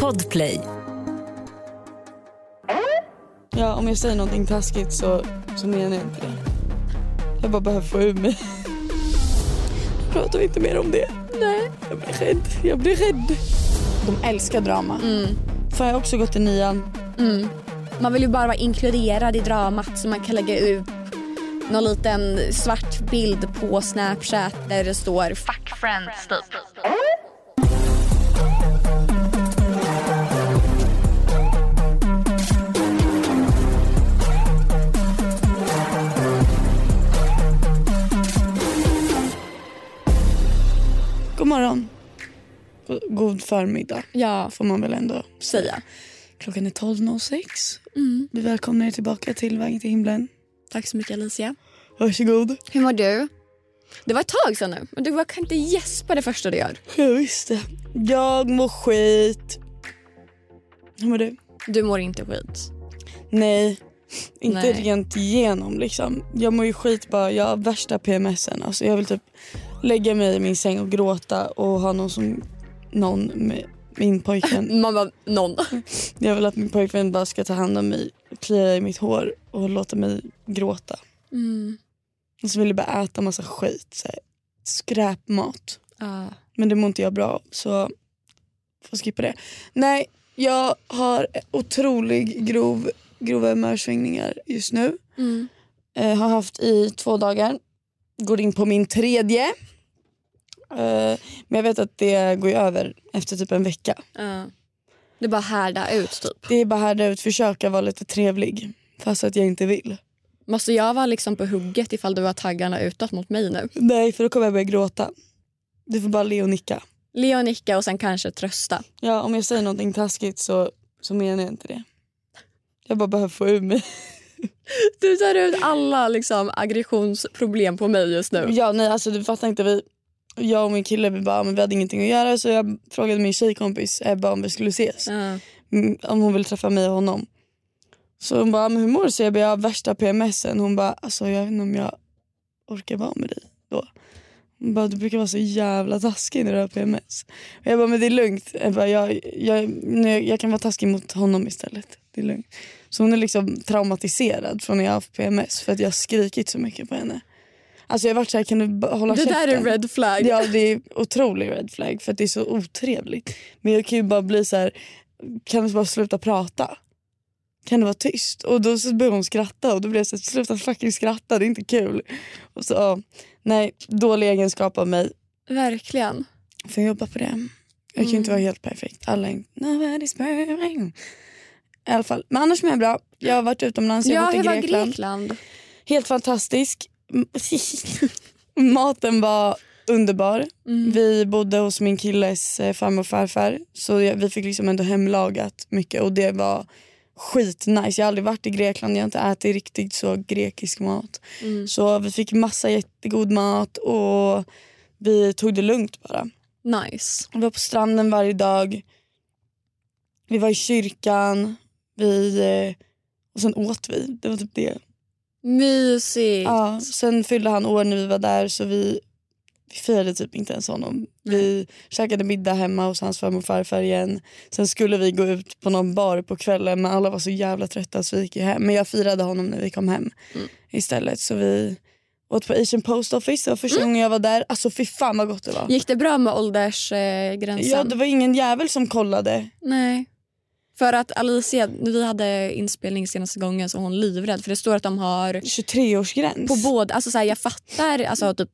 Podplay. Ja, om jag säger någonting taskigt så, så menar jag inte det. Jag bara behöver få ur mig. Pratar vi inte mer om det? Nej. Jag blir rädd. Jag blir rädd. De älskar drama. Mm. För jag har också gått i nian. Mm. Man vill ju bara vara inkluderad i dramat så man kan lägga ut någon liten svart bild på Snapchat där det står “fuck friends” typ. Morgon. God förmiddag Ja, får man väl ändå säga. Klockan är 12.06. Mm. Vi välkomnar er tillbaka till Vägen till himlen. Tack så mycket Alicia. Varsågod. Hur mår du? Det var ett tag sedan nu. Men du kan inte gäspa det första du gör. Ja, visst det. Jag mår skit. Hur mår du? Du mår inte skit. Nej, inte Nej. rent igenom liksom. Jag mår ju skit bara. Jag har värsta PMSen. Alltså jag vill typ lägga mig i min säng och gråta och ha någon som någon med min pojkvän. Man bara, någon. Jag vill att min pojkvän bara ska ta hand om mig, klia i mitt hår och låta mig gråta. Mm. Och så vill jag bara äta massa skit. Så här, skräpmat. Ah. Men det mår inte jag bra av så får skippa det. Nej, jag har otrolig grov, grova humörsvängningar just nu. Mm. Eh, har haft i två dagar. Går in på min tredje. Eh, men jag vet att det går ju över efter typ en vecka. Ja. Det är bara härda ut typ. Det är bara här ut, försöka vara lite trevlig. Fast att jag inte vill. Måste jag vara liksom på hugget ifall du har taggarna utåt mot mig nu? Nej, för då kommer jag börja gråta. Du får bara le och nicka. Le och nicka och sen kanske trösta. Ja, om jag säger någonting taskigt så, så menar jag inte det. Jag bara behöver få ur mig. Du tar ut alla liksom, aggressionsproblem på mig just nu. Ja, nej, alltså du fattar inte. Vi, jag och min kille vi bara, men vi hade ingenting att göra så jag frågade min tjejkompis Ebba om vi skulle ses. Mm, Om hon ville träffa mig och honom. Så hon bara, men hur mår du? Så jag bara, jag har värsta PMSen. Hon bara, alltså jag vet inte om jag orkar vara med dig då. Hon bara, du brukar vara så jävla taskig när du har PMS. Och jag bara, men det är lugnt. Jag, bara, jag, jag, jag, jag kan vara taskig mot honom istället. Det är lugnt. Så hon är liksom traumatiserad från när jag har haft PMS för att jag har skrikit så mycket på henne. Alltså jag har varit såhär, kan du hålla Det där käften? är red flag. Ja det är otrolig red flag för att det är så otrevligt. Men jag kan ju bara bli så här, kan du bara sluta prata? Kan du vara tyst? Och då så börjar hon skratta och då blir jag så här, sluta fucking skratta, det är inte kul. Och så, ja, nej, dålig egenskap av mig. Verkligen. Får jobba på det? Jag kan ju inte vara helt perfekt. Alla är inte, nobody's perfect. I alla fall, men annars mår jag bra. Jag har varit utomlands, jag har Ja, varit i Grekland. Grekland? Helt fantastisk. Maten var underbar. Mm. Vi bodde hos min killes eh, farmor och farfar så vi fick liksom ändå hemlagat mycket och det var skitnice. Jag har aldrig varit i Grekland, jag har inte ätit riktigt så grekisk mat. Mm. Så vi fick massa jättegod mat och vi tog det lugnt bara. Nice. Vi var på stranden varje dag. Vi var i kyrkan. Vi, eh, och sen åt vi. Det var typ det. Mysigt. Ja, sen fyllde han år när vi var där så vi, vi firade typ inte ens honom. Vi käkade middag hemma hos hans farmor och farfar igen. Sen skulle vi gå ut på någon bar på kvällen men alla var så jävla trötta så vi gick hem. Men jag firade honom när vi kom hem Mm. istället. Så vi åt på Asian Post Office. Det var första gången jag var där. Alltså fy fan vad gott det var. Gick det bra med åldersgränsen? Ja, det var ingen jävel som kollade. Nej. För att Alicia, vi hade inspelning senaste gången så var hon livrädd för det står att de har 23-årsgräns. på båda, alltså så här, jag fattar alltså typ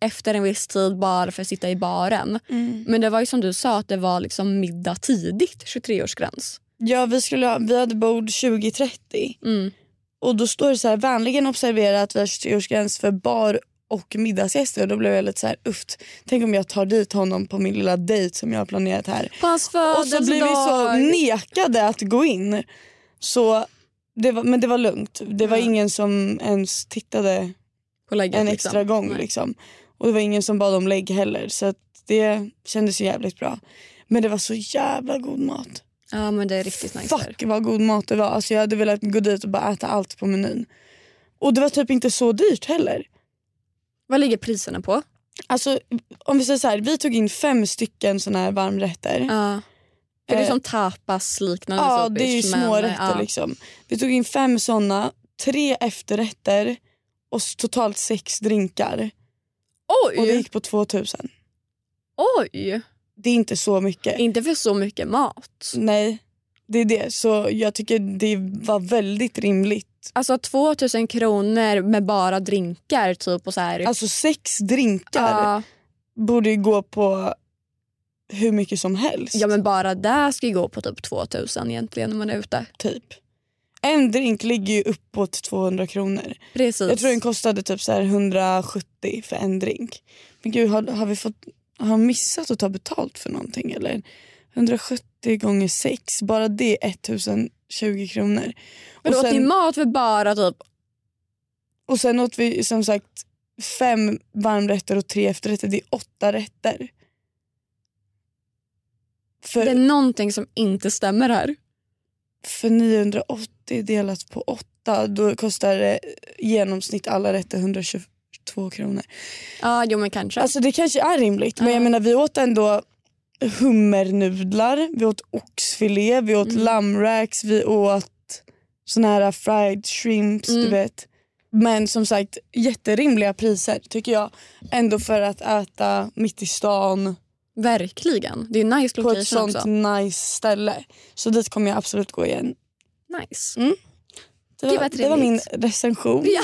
efter en viss tid bara för att sitta i baren. Mm. Men det var ju som du sa att det var liksom middag tidigt, 23-årsgräns. Ja, vi, skulle ha, vi hade bord 20.30 Mm. och då står det så här vänligen observera att vi har 23-årsgräns för bar och middagsgäster och då blev jag lite så här uft. Tänk om jag tar dit honom på min lilla dejt som jag har planerat här. På hans Och så blir vi så nekade att gå in. Så det var, men det var lugnt. Det var Ja. ingen som ens tittade på lägget, en liksom. extra gång. Nej. Liksom. Och det var ingen som bad om lägg heller. Så det kändes ju jävligt bra. Men det var så jävla god mat. Ja men det är riktigt nice. där. Fuck vad god mat det var. Alltså jag hade velat gå dit och bara äta allt på menyn. Och det var typ inte så dyrt heller. Vad ligger priserna på? Alltså om vi säger så här, vi tog in fem stycken såna här varmrätter. Ja. För det är Eh, som tapas liknande. Ja, det är ju men, små rätter ja. liksom. Vi tog in fem såna, tre efterrätter och totalt sex drinkar. Oj! Och det gick på 2000. Oj! Det är inte så mycket. Inte för så mycket mat. Nej, det är det. Så jag tycker det var väldigt rimligt. Alltså 2000 kronor med bara drinkar typ och så här. Alltså sex drinkar ja, borde ju gå på hur mycket som helst. ja men bara där ska ju gå på typ 2000 egentligen när man är ute. typ. En drink ligger ju uppåt 200 kronor. Precis. Jag tror den kostade typ så här 170 för en drink. Men gud, har, har vi fått har missat att ta betalt för någonting eller? 170 gånger 6, bara det är 1020 kronor. men Och åt ni mat för bara typ och sen åt vi som sagt fem varmrätter och tre efterrätter. Det är åtta rätter. För, det är någonting som inte stämmer här. för 980 delat på 8 då kostar det genomsnitt alla rätter 122 kronor. Ja, jo men kanske. Alltså det kanske är rimligt men Ja. jag menar vi åt ändå hummernudlar, vi åt oxfilé, vi åt Mm. lammracks, vi åt såna här fried shrimps du Mm. vet. Men som sagt jätterimliga priser tycker jag. Ändå för att äta mitt i stan Verkligen. Det är en nice på location ett sånt också. nice ställe. Så dit kommer jag absolut gå igen. Nice. Det Gud, var, vad det var min recension. Ja,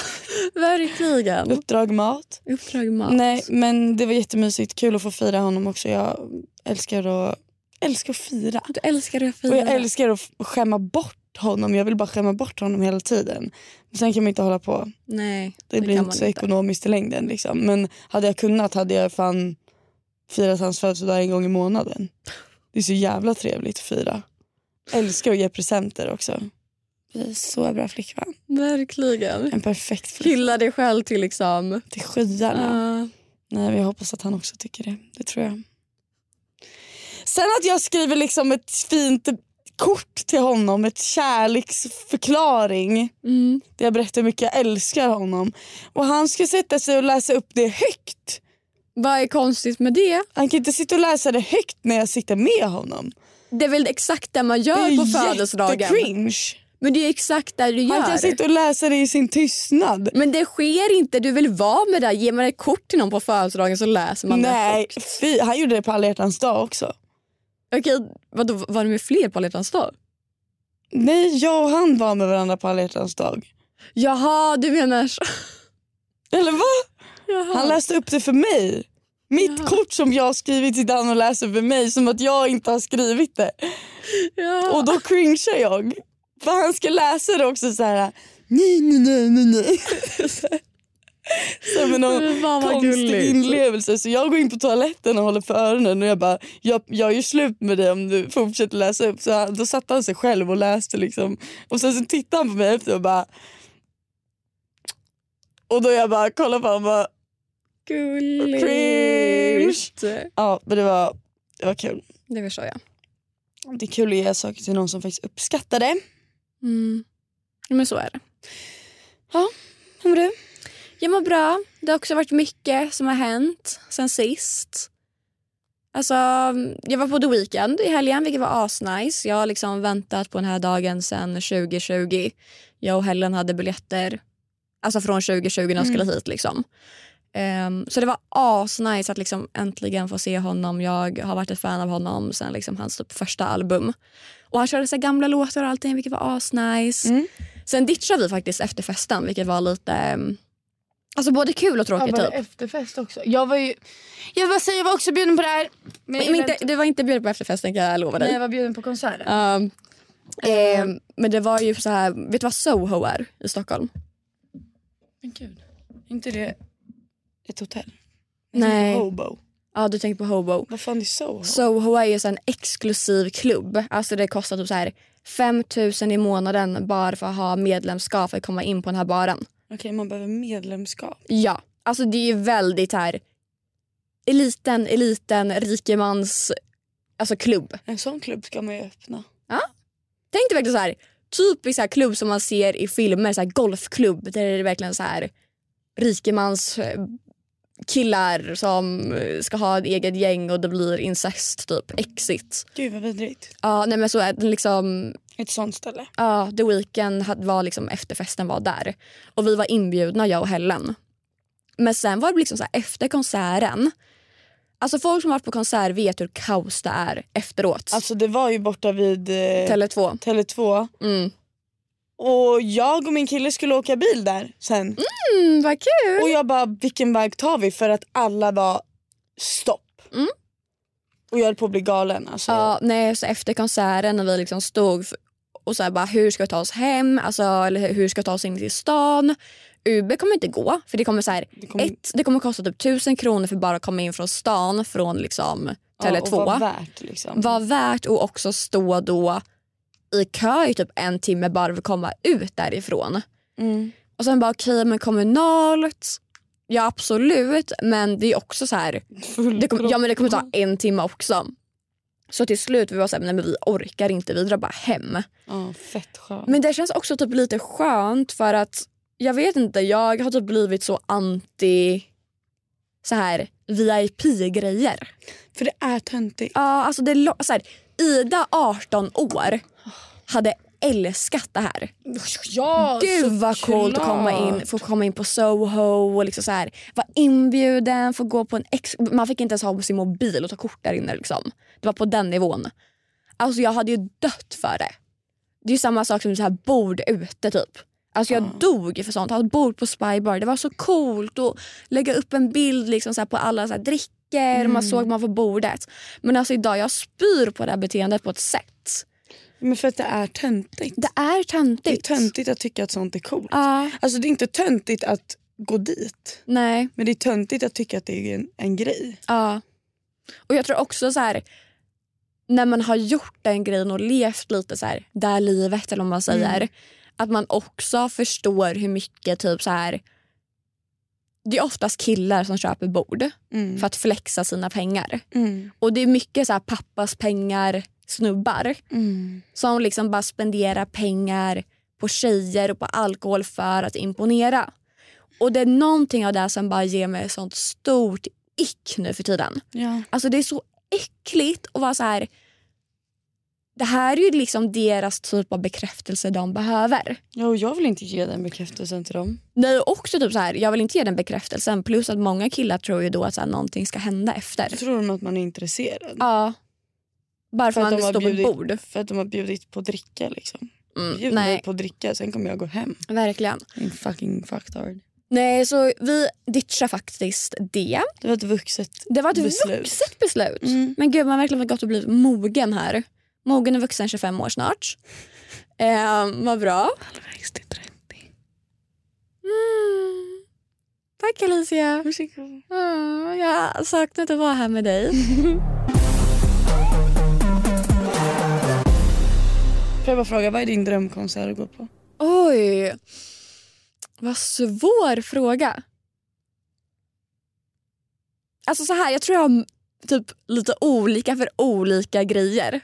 verkligen. Uppdrag mat. Uppdrag mat. Nej men det var jättemysigt. Kul att få fira honom också. Jag älskar att, älskar att fira. Du älskar att fira. Och jag älskar att skämma bort honom. Jag vill bara skämma bort honom hela tiden. Men sen kan man inte hålla på. Nej, Det, blir kan inte så ekonomiskt i längden. Liksom. Men hade jag kunnat hade jag fan firat hans födelsedag en gång i månaden. Det är så jävla trevligt att fira. Älskar att ge presenter också. Jag är så bra flickvän. Verkligen. En perfekt flickvän. Hylla dig själv till liksom... Till skyarna. Ja. Nej, men jag hoppas att han också tycker det. Det tror jag. Sen att jag skriver liksom ett fint kort till honom, ett kärleksförklaring. Mm. Där jag berättar hur mycket jag älskar honom. Och han ska sätta sig och läsa upp det högt. Vad är konstigt med det? Han kan inte sitta och läsa det högt när jag sitter med honom. Det är väl exakt det man Det gör på är födelsedagen. jättecringe. Men det är exakt det du Han kan gör. sitta och läsa det i sin tystnad. Men det sker inte. Du vill vara med det. Ger man ett kort till någon på födelsedagen så läser man Nej, det fy, han gjorde det på alla hjärtans dag också. Okej, vadå, var det med fler på alla dag? Nej, jag och han var med varandra på alla dag. Jaha, du menar så. Eller vad? Jaha. Han läste upp det för mig. Mitt Jaha. kort som jag har skrivit till han och läser för mig som att jag inte har skrivit det. Ja. Och då cringear jag. För han ska läsa det också så här. Nej, nej, nej, nej, nej. Som med någon fan konstig gulligt. inlevelse. Så jag går in på toaletten och håller för öronen och jag bara, jag, jag är ju slut med dig om du fortsätter läsa upp. Så då satte han sig själv och läste liksom. Och sen så tittade han på mig efter och bara och då jag bara kollade på honom och bara, Gulligt. Cringe. ja men det var, det var kul. Det förstår jag. Det är kul att ge saker till någon som faktiskt uppskattar det. Mm. Men så är det. Hur mår du? Jag mår bra. Det har också varit mycket som har hänt sen sist. Alltså, jag var på The Weeknd i helgen, vilket var asnice. Jag har liksom väntat på den här dagen sen 2020. Jag och Helen hade biljetter alltså från 2020 när jag skulle hit. Liksom. Ehm, så det var asnice att liksom äntligen få se honom. Jag har varit ett fan av honom sen liksom hans typ första album. Och Han körde så gamla låtar och allting, vilket var asnice. Mm. Sen ditchade vi faktiskt efter festen, vilket var lite... ehm, Alltså både kul och tråkigt typ. efterfest också? Jag var ju, jag säga jag var också bjuden på det här. Men, Men inte, du var inte bjuden på efterfesten kan jag lova dig. Nej, jag var bjuden på konserten. Um, ehm, men det var ju så här, vet du vad Soho är i Stockholm? Men gud, är inte det ett hotell? Nej. Hobo. Ja du tänker på Hobo. Vad fan är Soho? Soho är ju så en exklusiv klubb. Alltså det kostar typ så här 5 000 i månaden bara för att ha medlemskap för att komma in på den här baren. Okej, man behöver medlemskap. Ja, alltså det är ju väldigt här eliten, eliten, rikemans alltså klubb. En sån klubb ska man ju öppna. Tänk dig verkligen så här typisk så här klubb som man ser i filmer, så här golfklubb där det är verkligen så här rikemans eh, killar som eh, ska ha ett eget gäng och det blir incest typ. Exit. Gud vad vidrigt. Ja nej men så är det liksom Ett sånt ställe. Ja, The Weeknd var liksom efterfesten var där. Och vi var inbjudna jag och Helen. Men sen var det liksom så här, efter konserten. Alltså folk som varit på konsert vet hur kaos det är efteråt. Alltså det var ju borta vid eh, Tele2. Tele2 Mm. och jag och min kille skulle åka bil där sen. Mm, vad kul! Och jag bara vilken väg tar vi för att alla var stopp. Mm. Och jag höll på att bli galen. Alltså, Ja, nej, så efter konserten när vi liksom stod och så här bara hur ska vi ta oss hem? Alltså, eller hur ska vi ta oss in till stan? Uber kommer inte gå för det kommer så här, Det kommer- ett, det kommer kosta typ tusen kronor för bara att komma in från stan från liksom ja, Tele2. och var värt liksom. var värt att också stå då i kö i typ en timme bara för att komma ut därifrån. Mm. Och sen bara okej men kommunalt, ja absolut men det är också så här, det kommer, ja men det kommer ta en timme också. Så till slut vi var såhär, nej men vi orkar inte, vi drar bara hem. Ja, fett skönt. Men det känns också typ lite skönt för att jag vet inte, jag har typ blivit så anti så här VIP-grejer. För det är töntigt. Ja, alltså det, är så här, Ida 18 år hade älskat det här. Ja, Gud vad coolt att komma in, få komma in på Soho och liksom så här, vara inbjuden, få gå på en ex- Man fick inte ens ha på sin mobil och ta kort där inne. Liksom. Det var på den nivån. Alltså jag hade ju dött för det. Det är samma sak som så här bord ute typ. Alltså jag dog för sånt. Ha ett bord på Spybar. Det var så coolt att lägga upp en bild liksom så på alla så här drickor. Man såg man på bordet. Men alltså idag jag spyr på det här beteendet på ett sätt. Men för att det är töntigt. Det är töntigt. Det är töntigt att tycka att sånt är coolt. Ja, Alltså det är inte töntigt att gå dit. nej. Men det är töntigt att tycka att det är en, en grej. Ja. Och jag tror också så här när man har gjort den grejen och levt lite så här det här livet eller vad man säger. Att man också förstår hur mycket typ så här det är oftast killar som köper bord Mm. för att flexa sina pengar. Mm. Och det är mycket så här pappas pengar snubbar Mm. som liksom bara spenderar pengar på tjejer och på alkohol för att imponera. Och det är någonting av det som bara ger mig sånt stort ick nu för tiden. Ja. Alltså det är så äckligt att vara så här. Det här är ju liksom deras typ av bekräftelse de behöver. ja, och jag vill inte ge den bekräftelsen till dem. Nej, också typ så här, jag vill inte ge den bekräftelsen. Plus att många killar tror ju då att så här, någonting ska hända efter. Så tror de att man är intresserad. Ja. Bara för För att har står bjudit- bord. För att de har bjudit på dricka liksom. Mm, Bjud mig nej, på dricka sen kommer jag gå hem. verkligen. In fucking fucktard. Nej, så vi ditchar faktiskt det. Det var ett vuxet Det var ett beslut. vuxet beslut. Mm. Men gud, man har verkligen gått och blivit mogen här. Mogen är vuxen 25 år snart. Eh, vad bra. Halvvägs till 30. Mm. Tack Alicia. Varsågod. Ja, jag har saknat att vara här med dig. Får jag bara fråga, vad är din drömkonsert att gå på? Oj, vad svår fråga. Alltså så här, jag tror jag har typ lite olika för olika grejer.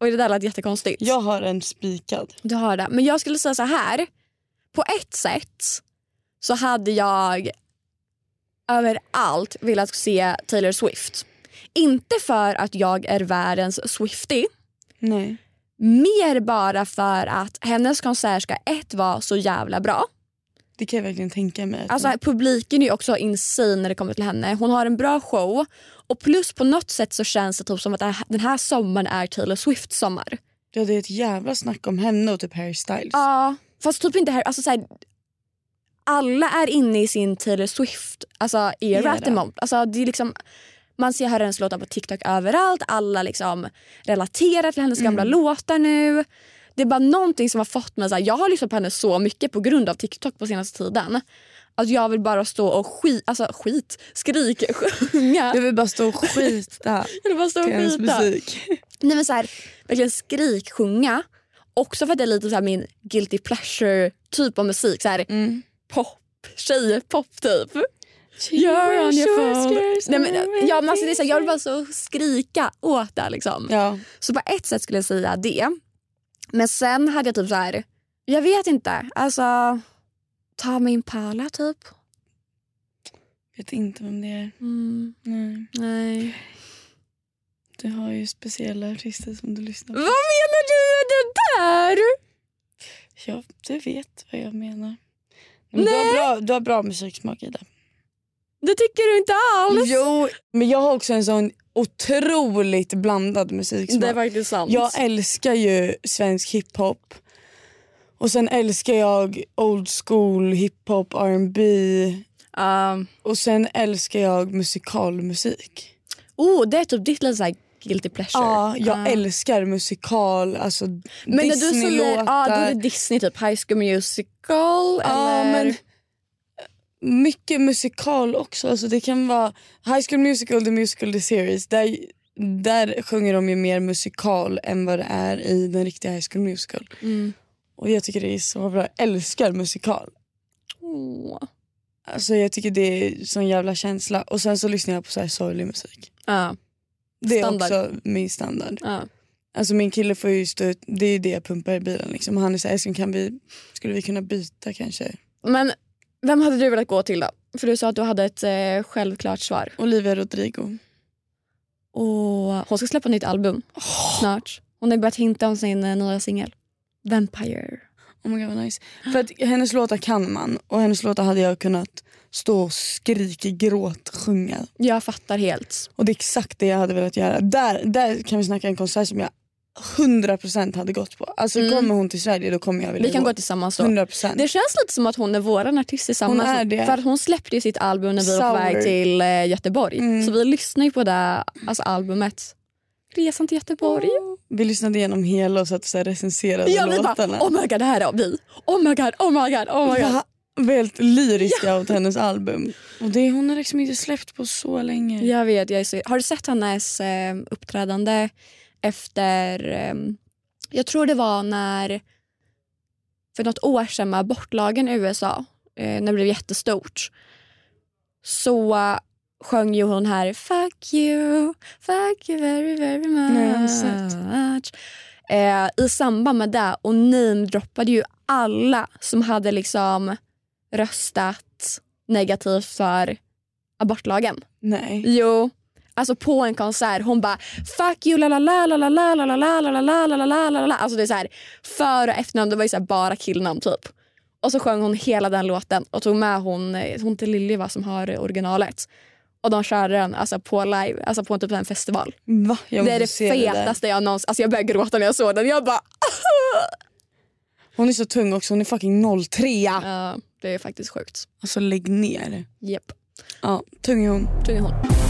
Och det där lät jättekonstigt. Jag har en spikad. Du har det. Men jag skulle säga så här. På ett sätt så hade jag överallt velat se Taylor Swift. Inte för att jag är världens Swiftie. Nej. Mer bara för att hennes konsert ska ett vara så jävla bra. Det kan jag verkligen tänka mig. Alltså publiken är också insane när det kommer till henne. Hon har en bra show och plus på något sätt så känns det typ som att den här sommaren är Taylor Swift sommar. Ja, det är ett jävla snack om henne och typ Harry Styles. Ja, fast typ inte här. Alltså så här, alla är inne i sin Taylor Swift alltså, era Era. Alltså, det är liksom, man ser hennes låtar på TikTok överallt. Alla liksom relaterar till hennes gamla låtar nu. Det är bara någonting som har fått mig... Så här, jag har lyssnat på henne så mycket på grund av TikTok på senaste tiden. Att jag vill bara stå och skit, alltså skit, skrik, sjunga. Jag vill bara stå och skita Jag vill bara stå och till skita. musik. Nej men så här, verkligen skriksjunga. Också för att det är lite så här min guilty pleasure typ av musik. Så här, Mm. pop, tjejpop typ. You're on your phone. Nej, men, ja, men alltså, det är så, jag vill bara så skrika åt det. Liksom. Ja. Så på ett sätt skulle jag säga det. Men sen hade jag typ så här, jag vet inte. Alltså, ta min pala typ. Vet inte vem det är. Mm, Nej. nej. Du har ju speciella artister som du lyssnar Vad på. menar du med det där? Ja, du vet vad jag menar. Men du, har bra, du har bra musiksmak Ida. Det tycker du inte alls. Jo, men jag har också en sån otroligt blandad musiksmak. Det är faktiskt sant. Jag älskar ju svensk hiphop. Och sen älskar jag old school hiphop, R&B Um, och sen älskar jag musikalmusik. oh, det är typ ditt lilla guilty pleasure. Ja, jag Ah. älskar musikal, alltså Men när du säger Disney-låtar. ja, då är det Disney, typ High School Musical Ja, eller... men mycket musikal också. Alltså det kan vara High School Musical, The Musical, The Series. Där, där sjunger de ju mer musikal än vad det är i den riktiga High School Musical. Mm. Och jag tycker det är så bra. Jag älskar musikal. Åh. Alltså jag tycker det är sån jävla känsla. Och sen så lyssnar jag på så här sorglig musik. Ja, Det är Standard. också min standard. ja. Alltså min kille får ju stå ut, det är det jag pumpar i bilen liksom. Han är såhär, kan vi, skulle vi kunna byta kanske? Men vem hade du velat gå till då? För du sa att du hade ett eh, självklart svar. Olivia Rodrigo. Och hon ska släppa nytt album snart. Hon har börjat hinta om sin eh, nya singel. Vampire. Oh my God, vad nice. För att hennes låtar kan man och hennes låtar hade jag kunnat stå och skrika, gråt, sjunga. Jag fattar helt. Och det är exakt det jag hade velat göra. Där, där kan vi snacka en konsert som jag 100% hade gått på. Alltså Mm. kommer hon till Sverige då kommer jag vilja Vi kan gå tillsammans då. 100%. Det känns lite som att hon är våran artist tillsammans. Hon är det. För att hon släppte sitt album när vi var på Sour. väg till eh, Göteborg. Mm. Så vi lyssnade ju på det alltså albumet. Resan till Göteborg. Vi lyssnade igenom hela och satt och så här recenserade Ja, vi bara låtarna. oh my god det här är vi. Oh my god, oh my god, oh my god. Va? helt lyriska åt hennes album. Och det hon har liksom inte släppt på så länge. Jag vet, jag så... Har du sett hennes eh, uppträdande efter... Eh, jag tror det var när... För något år sedan med abortlagen i USA, eh, när det blev jättestort. Så sjöng ju hon här Fuck you, fuck you very very much. Sett. Eh, I samband med det och namedroppade ju alla som hade liksom röstat negativt för abortlagen. Nej. Jo. Alltså på en konsert, hon bara fuck you la la la la la la la la la la la la la la la Alltså det är så här för och efternamn, det var ju så här bara killnamn typ. Och så sjöng hon hela den låten och tog med hon, eh, hon till Lilly va, som har originalet. Och de körde den alltså på live, alltså på typ en festival. Va? Jag det är det fetaste jag någonsin... Alltså jag började gråta när jag såg den. Jag bara... Hon är så tung också, hon är fucking 03. Ja, det är faktiskt sjukt. Alltså lägg ner. Japp. Ja, tung är hon. Tung är hon.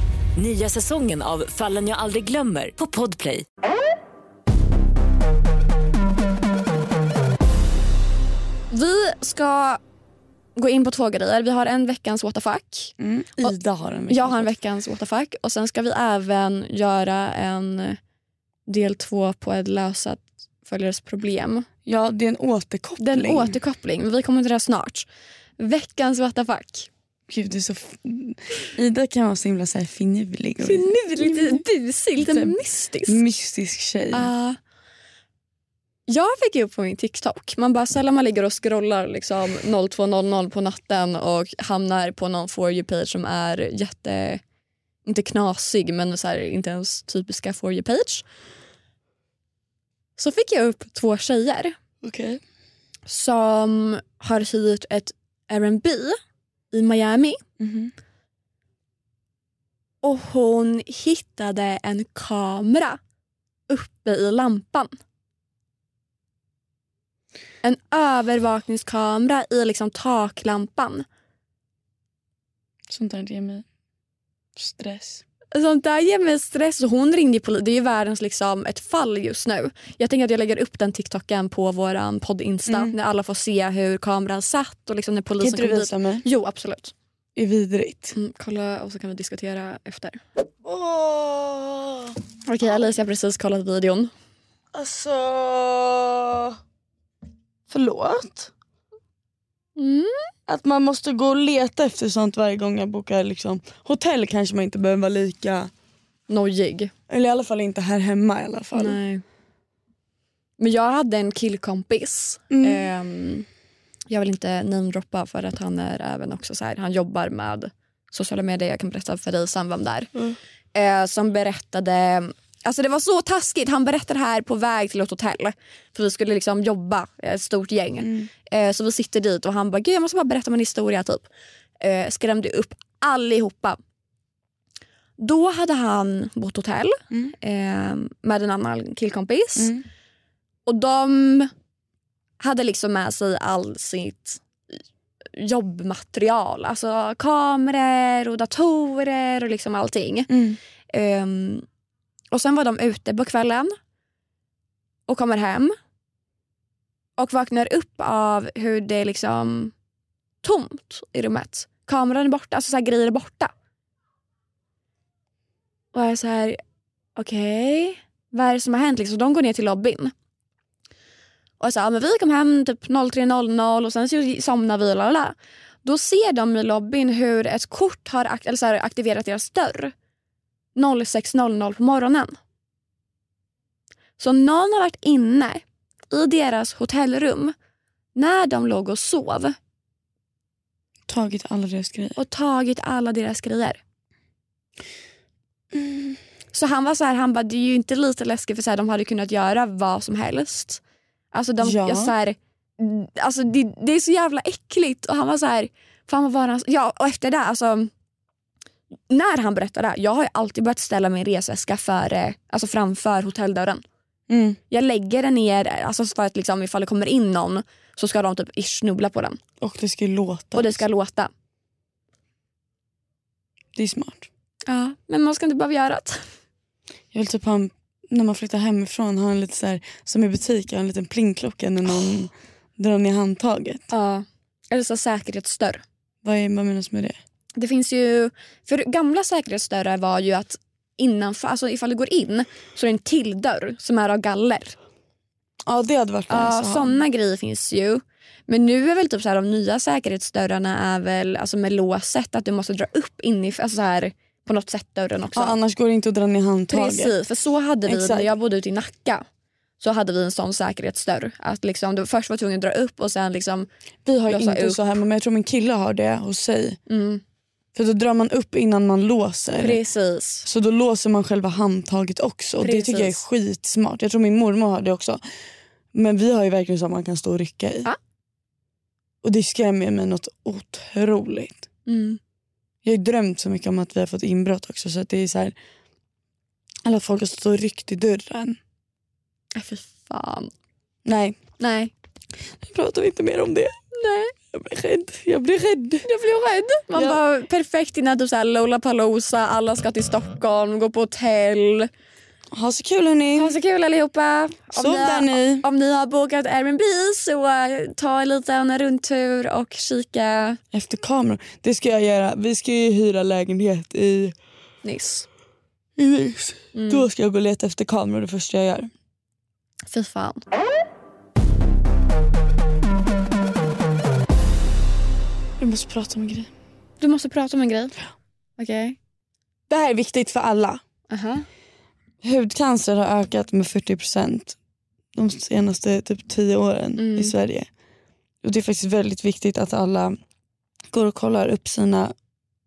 Nya säsongen av Fallen jag aldrig glömmer på Podplay. Vi ska gå in på två grejer. Vi har en veckans what the fuck. Mm. Ida har en Jag har en veckans what the fuck. Och sen ska vi även göra en del två på ett lösa följares problem. Ja, det är en återkoppling. Det är en återkoppling, men vi kommer till det snart. Veckans what the fuck. Gud, det är så Ida kan vara så himla så här finurlig och Lite busig, lite mystisk. mystisk tjej. Uh, jag fick upp på min TikTok. Man bara sällan man ligger och scrollar liksom 02.00 på natten och hamnar på någon for you page som är jätte, inte knasig men så här, inte ens typiska for you page. Så fick jag upp två tjejer Okej. som har hyrt ett R&B i Miami Mhm. och hon hittade en kamera uppe i lampan. En övervakningskamera i liksom taklampan. Sånt där ger mig stress. Sånt där ger mig stress. Hon ringde polisen. Det är ju världens liksom, ett fall just nu. Jag tänker att jag lägger upp den TikToken på vår podd Insta Mm. när alla får se hur kameran satt och liksom när Kan polisen inte du dit. visa mig? Jo absolut. Det är vidrigt. Mm, kolla och så kan vi diskutera efter. Åh, Okej Alicia har precis kollat videon. alltså... Förlåt? Mm. Att man måste gå och leta efter sånt varje gång jag bokar liksom. hotell kanske man inte behöver vara lika, Nojig. eller i alla fall inte här hemma i alla fall. Nej. Men jag hade en killkompis. Mm. Ehm, jag vill inte namedroppa för att han är även också så här, han jobbar med sociala medier. Jag kan berätta för dig sen vem det är. Mm. Eh, som berättade, alltså det var så taskigt. Han berättade här på väg till ett hotell. För vi skulle liksom jobba, ett stort gäng. Mm. Eh, så vi sitter dit och han bara, Gud, jag måste bara berätta om en historia typ. Eh, skrämde upp allihopa. Då hade han bott hotell Mm. eh, med en annan killkompis. Mm. Och de hade liksom med sig all sitt jobbmaterial. Alltså kameror och datorer och liksom allting. Mm. Och sen var de ute på kvällen och kommer hem och vaknar upp av hur det är liksom tomt i rummet. Kameran är borta, alltså så här grejer är borta. Och jag är så här, okej, vad är det som har hänt? Liksom, de går ner till lobbyn. Och jag sa, ja, men vi kom hem typ 03.00 och sen så somnar vi. Lalala. Då ser de i lobbyn hur ett kort har akt- eller så här, aktiverat deras dörr 06.00 på morgonen. Så någon har varit inne i deras hotellrum när de låg och sov Tagit alla deras grejer. och tagit alla deras grejer. Så han var så här, han bara, det är ju inte lite läskigt för så här, de hade kunnat göra vad som helst. Alltså, de, Ja. så här, mm, alltså det, det är så jävla äckligt. Och han var så här, fan vad var han? Ja och efter det, alltså när han berättade det, jag har alltid börjat ställa min resväska före, alltså framför hotelldörren. Mm. Jag lägger den ner alltså för att liksom, ifall det kommer in någon så ska de typ snubbla på den. Och det ska låta. Och det ska låta. Det är smart. Ja, men man ska inte behöva göra det. Jag vill typ ha en, när man flyttar hemifrån ha en lite så här, som i butik, ha en liten plingklocka när någon drar ner handtaget. Ja. Eller så säkerhetsdörr. Vad, är, vad menas med det? Det finns ju, för gamla säkerhetsdörrar var ju att innanför, alltså ifall du går in så är det en till dörr som är av galler. Ja det hade varit Ja, nice ha. sådana grejer finns ju. Men nu är väl typ så här, de nya säkerhetsdörrarna är väl alltså med låset att du måste dra upp inifrån, alltså så här, på något sätt dörren också. Ja, annars går det inte att dra ner handtaget. Precis, för så hade vi Exakt. när jag bodde ute i Nacka. Så hade vi en sån säkerhetsdörr. Att liksom, du först var tvungen att dra upp och sen liksom... Vi har inte upp. så hemma men jag tror min kille har det hos sig. Mm, För då drar man upp innan man låser. precis. Så då låser man själva handtaget också. Och det tycker jag är skitsmart. Jag tror min mormor har det också. Men vi har ju verkligen så att man kan stå och rycka i. Ja. Och det skrämmer mig något otroligt. Mm. Jag har ju drömt så mycket om att vi har fått inbrott också. Så att det är så här, alla folk har stått och ryckt i dörren. Äh, fy fan. Nej, Nej. nu pratar vi inte mer om det. Nej. Jag blir rädd. Jag blir rädd. Jag blev rädd. Man Ja. bara perfekt innan typ såhär Lollapalooza, alla ska till Stockholm, gå på hotell. Ha så kul hörni. Ha så kul allihopa. Om Sov ni, där ni. om ni har bokat Airbnb så eh, ta en liten rundtur och kika Efter kameror. Det ska jag göra. Vi ska ju hyra lägenhet i, nyss. i Nice. Mm. Då ska jag gå och leta efter kameror det första jag gör. Fy fan. Jag måste prata om en grej. Du måste prata om en grej. Okej. Det här är viktigt för alla. Aha. Hudcancer har ökat med 40% de senaste typ 10 åren Mm. i Sverige. Och Det är faktiskt väldigt viktigt att alla går och kollar upp sina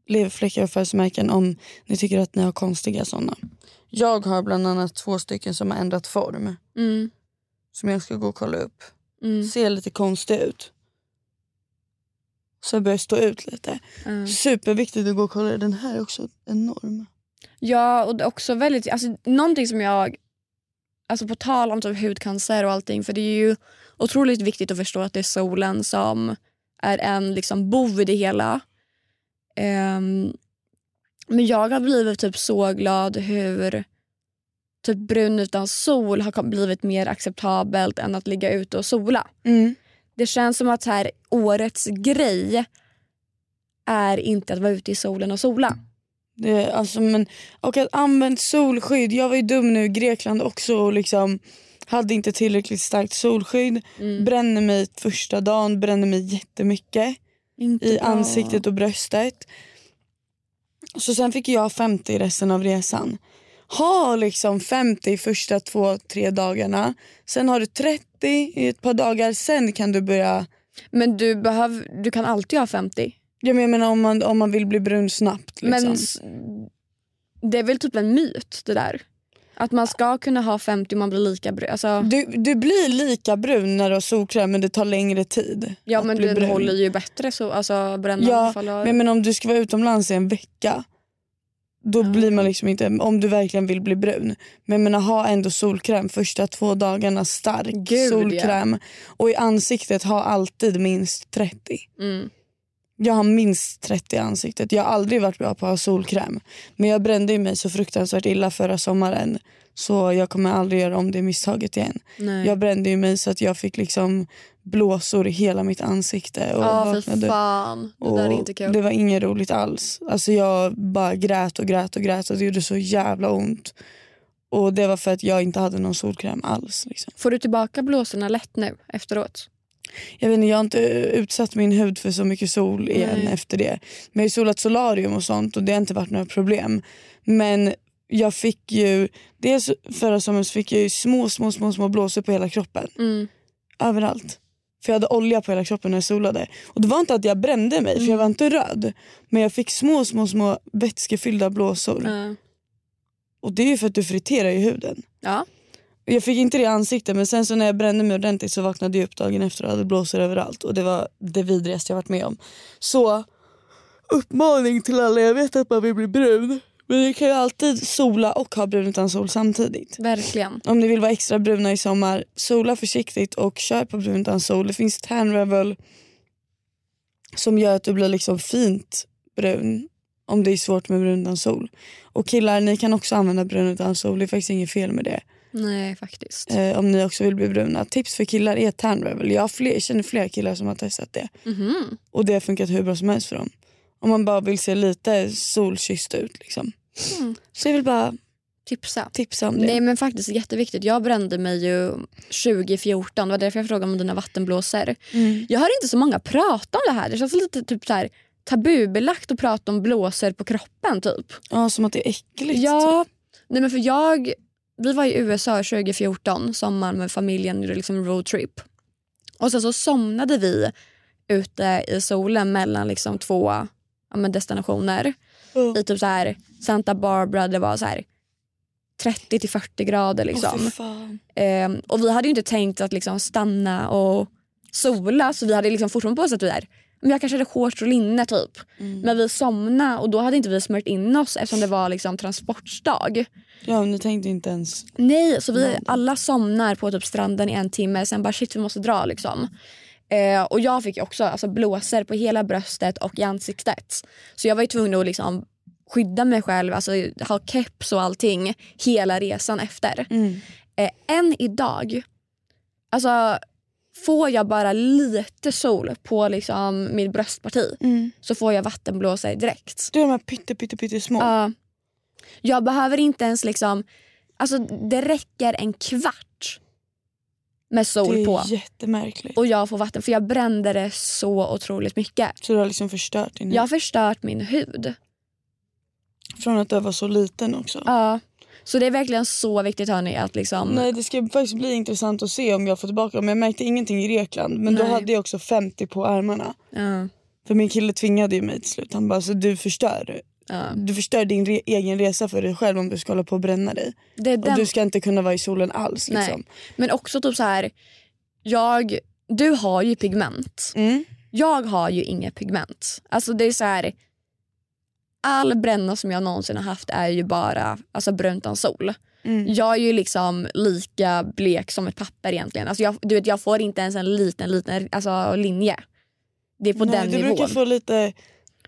leverfläckar och födelsemärken om ni tycker att ni har konstiga sådana. Jag har bland annat två stycken som har ändrat form Mm. som jag ska gå och kolla upp. Mm. Ser lite konstig ut. Så jag börjar stå ut lite. Mm. Superviktigt att gå och kolla. Den här är också enorm. Ja, och det är också väldigt... Alltså, någonting som jag... Alltså på tal om typ hudcancer och allting, för det är ju otroligt viktigt att förstå att det är solen som är en liksom bov i det hela. Ehm, Men jag har blivit typ så glad hur typ brun utan sol har blivit mer acceptabelt än att ligga ute och sola. Mm. Det känns som att här, årets grej är inte att vara ute i solen och sola. Det, alltså, men, och att använda solskydd. Jag var ju dum nu i Grekland också och liksom hade inte tillräckligt starkt solskydd. Mm. Brände mig första dagen, brände mig jättemycket Inte i bra. ansiktet och bröstet. Så sen fick jag 50 resten av resan. Ha liksom 50 första två, tre dagarna. Sen har du 30 i ett par dagar. Sen kan du börja... Men du, behöv, du kan alltid ha 50. Jag menar om man, om man vill bli brun snabbt. Liksom. Men det är väl typ en myt det där? Att man ska kunna ha 50 om man blir lika brun. Alltså, Du, du blir lika brun när du har solkräm men det tar längre tid. ja men den brun. håller ju bättre så alltså brännan Ja, Men, men om du ska vara utomlands i en vecka då Ja. blir man liksom inte, om du verkligen vill bli brun. Men men ha ändå solkräm första två dagarna, stark Gud, solkräm. Och i ansiktet ha alltid minst 30. Mm. Jag har minst 30 i ansiktet. Jag har aldrig varit bra på att ha solkräm. Men jag brände mig så fruktansvärt illa förra sommaren. Så jag kommer aldrig göra om det misstaget igen. Nej. Jag brände ju mig så att jag fick liksom blåsor i hela mitt ansikte. Och fy vaknade. fan. Det Och där är inte kul. Det var inget roligt alls. Alltså jag bara grät och grät och grät och det gjorde så jävla ont. Och det var för att jag inte hade någon solkräm alls. Liksom. Får du tillbaka blåsorna lätt nu efteråt? Jag, vet inte, jag har inte utsatt min hud för så mycket sol igen Nej. efter det. Men jag har solat solarium och sånt och det har inte varit några problem. Men jag fick ju, dels förra sommaren fick jag ju små, små, små, små blåsor på hela kroppen. Mm. Överallt. För jag hade olja på hela kroppen när jag solade. Och det var inte att jag brände mig för jag var inte röd. Men jag fick små, små, små vätskefyllda blåsor. Ja. Och det är ju för att du friterar ju huden. ja. Jag fick inte det i ansiktet men sen så när jag brände mig ordentligt så vaknade jag upp dagen efter och hade blåsor överallt. Och det var det vidrigaste jag varit med om. Så uppmaning till alla, jag vet att man vill bli brun. Men ni kan ju alltid sola och ha brun utan sol samtidigt. Verkligen. Om ni vill vara extra bruna i sommar, sola försiktigt och kör på brun utan sol. Det finns tan revel som gör att du blir liksom fint brun om det är svårt med brun utan sol. Och killar, ni kan också använda brun utan sol. Det är faktiskt inget fel med det. Nej faktiskt. Eh, om ni också vill bli bruna. Tips för killar är tan revel. Jag fler, känner flera killar som har testat det. Mhm. Och det har funkat hur bra som helst för dem. Om man bara vill se lite solkysst ut. Liksom. Mm. Så jag vill bara Tipsa. tipsa om det. Nej men faktiskt jätteviktigt. Jag brände mig ju 2014. Det var därför jag frågade om dina vattenblåsor. Mm. Jag hör inte så många prata om det här. Det känns lite typ så här, tabubelagt att prata om blåsor på kroppen typ. Ja, som att det är äckligt. Ja, nej men för jag, vi var i USA 2014, sommar med familjen, gjorde liksom roadtrip. Och sen så somnade vi ute i solen mellan liksom två ja, men destinationer. Ja. I typ så här Santa Barbara, det var så här 30 till 40 grader liksom. Fan. Ehm, och vi hade ju inte tänkt att liksom stanna och sola så vi hade liksom fortfarande på oss att vi är men jag kanske hade shorts och linne typ. Mm. Men vi somnade och då hade inte vi smört in oss eftersom det var liksom transportdag. Ja, ni tänkte inte ens... Nej, så vi alla somnar på typ stranden i en timme sen bara shit vi måste dra liksom. Eh, och jag fick också alltså, blåsor på hela bröstet och i ansiktet. Så jag var ju tvungen att liksom skydda mig själv, alltså ha keps och allting hela resan efter. Mm. Eh, än idag, alltså får jag bara lite sol på liksom mitt bröstparti Mm. så får jag vattenblåsor direkt. Du är de här pytte, pytte, pytte små. Ja. jag behöver inte ens liksom, alltså det räcker en kvart med sol det är på jättemärkligt. och jag får vatten för jag brände det så otroligt mycket. Så du har liksom förstört din Jag har hud. förstört min hud. Från att du var så liten också. Ja. Så det är verkligen så viktigt hörni att liksom... Nej det ska faktiskt bli intressant att se om jag får tillbaka dem. Jag märkte ingenting i Grekland men då Nej. hade jag också 50 på armarna. Ja, För min kille tvingade ju mig till slut. Han bara så du förstör. Du förstör din re- egen resa för dig själv om du ska hålla på och bränna dig. Är Och den... du ska inte kunna vara i solen alls. Liksom. Men också typ så här, jag, du har ju pigment. Mm. Jag har ju inget pigment. Alltså det är så här, all bränna som jag någonsin har haft är ju bara alltså brunt utan sol. Mm. Jag är ju liksom lika blek som ett papper egentligen. Alltså jag, du vet, jag får inte ens en liten liten alltså, linje. Det är på Nej, den du nivån. brukar få lite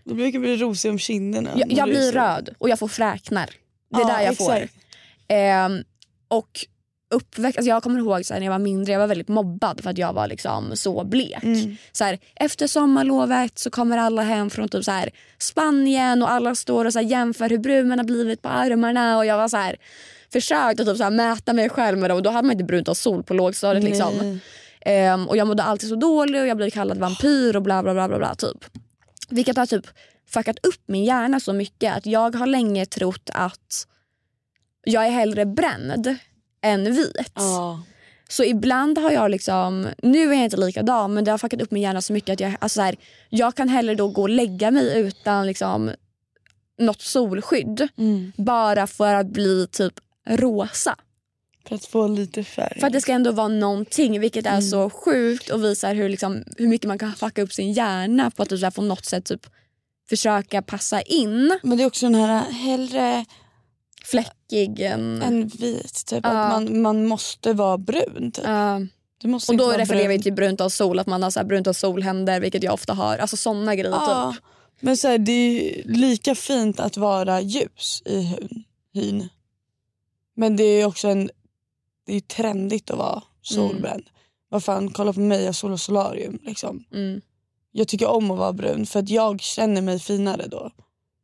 Du brukar bli rosig om kinderna. Jag, jag blir röd och jag får fräknar. Det är Ja, där jag exakt. får. Ehm, och uppväxt, alltså jag kommer ihåg så här, när jag var mindre, jag var väldigt mobbad för att jag var liksom så blek. Mm. Så här, efter sommarlovet så kommer alla hem från typ så här, Spanien och alla står och så jämför hur brun man har blivit på armarna. Och jag var så här, typ så mäta mig själv med dem och då hade man inte brunt av sol på lågstadiet. Liksom. Ehm, och jag mådde alltid så dålig och jag blev kallad vampyr och bla bla bla. bla, bla typ. Vilket har typ fuckat upp min hjärna så mycket att jag har länge trott att jag är hellre bränd än vit. Ja. Så ibland har jag liksom, nu är jag inte likadan men det har fuckat upp min hjärna så mycket att jag, alltså så här, jag kan hellre då gå och lägga mig utan liksom något solskydd Mm. bara för att bli typ rosa. För att få lite färg. För att det ska ändå vara någonting vilket är så sjukt och visar hur, liksom, hur mycket man kan fucka upp sin hjärna på att typ på något sätt typ försöka passa in. Men det är också den här hellre Fläckig än... än vit. Typ. Ja. Att man, man måste vara brun. Typ. Måste och då refererar vi till brunt av sol, att man har så brunt av solhänder vilket jag ofta har. Alltså såna grejer Ja. typ. Men så här, det är lika fint att vara ljus i hyn. hyn. Men det är också en, det är trendigt att vara solbränd. Vad fan, kolla på mig, jag solar solarium. Liksom. Mm. Jag tycker om att vara brun för att jag känner mig finare då.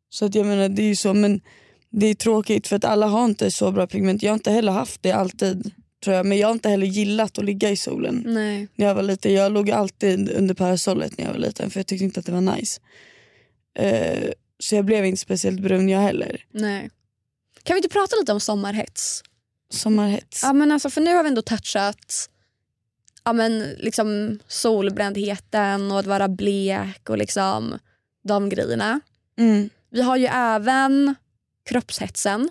Så att jag menar det är ju så men det är tråkigt för att alla har inte så bra pigment. Jag har inte heller haft det alltid tror jag. Men jag har inte heller gillat att ligga i solen Nej. när jag var liten. Jag låg alltid under parasollet när jag var liten för jag tyckte inte att det var nice. Eh, så jag blev inte speciellt brun jag heller. Nej. Kan vi inte prata lite om sommarhets? Sommarhets. Ja, men alltså, för nu har vi ändå touchat ja, men, liksom, solbrändheten och att vara blek och liksom, de grejerna. Mm. Vi har ju även kroppshetsen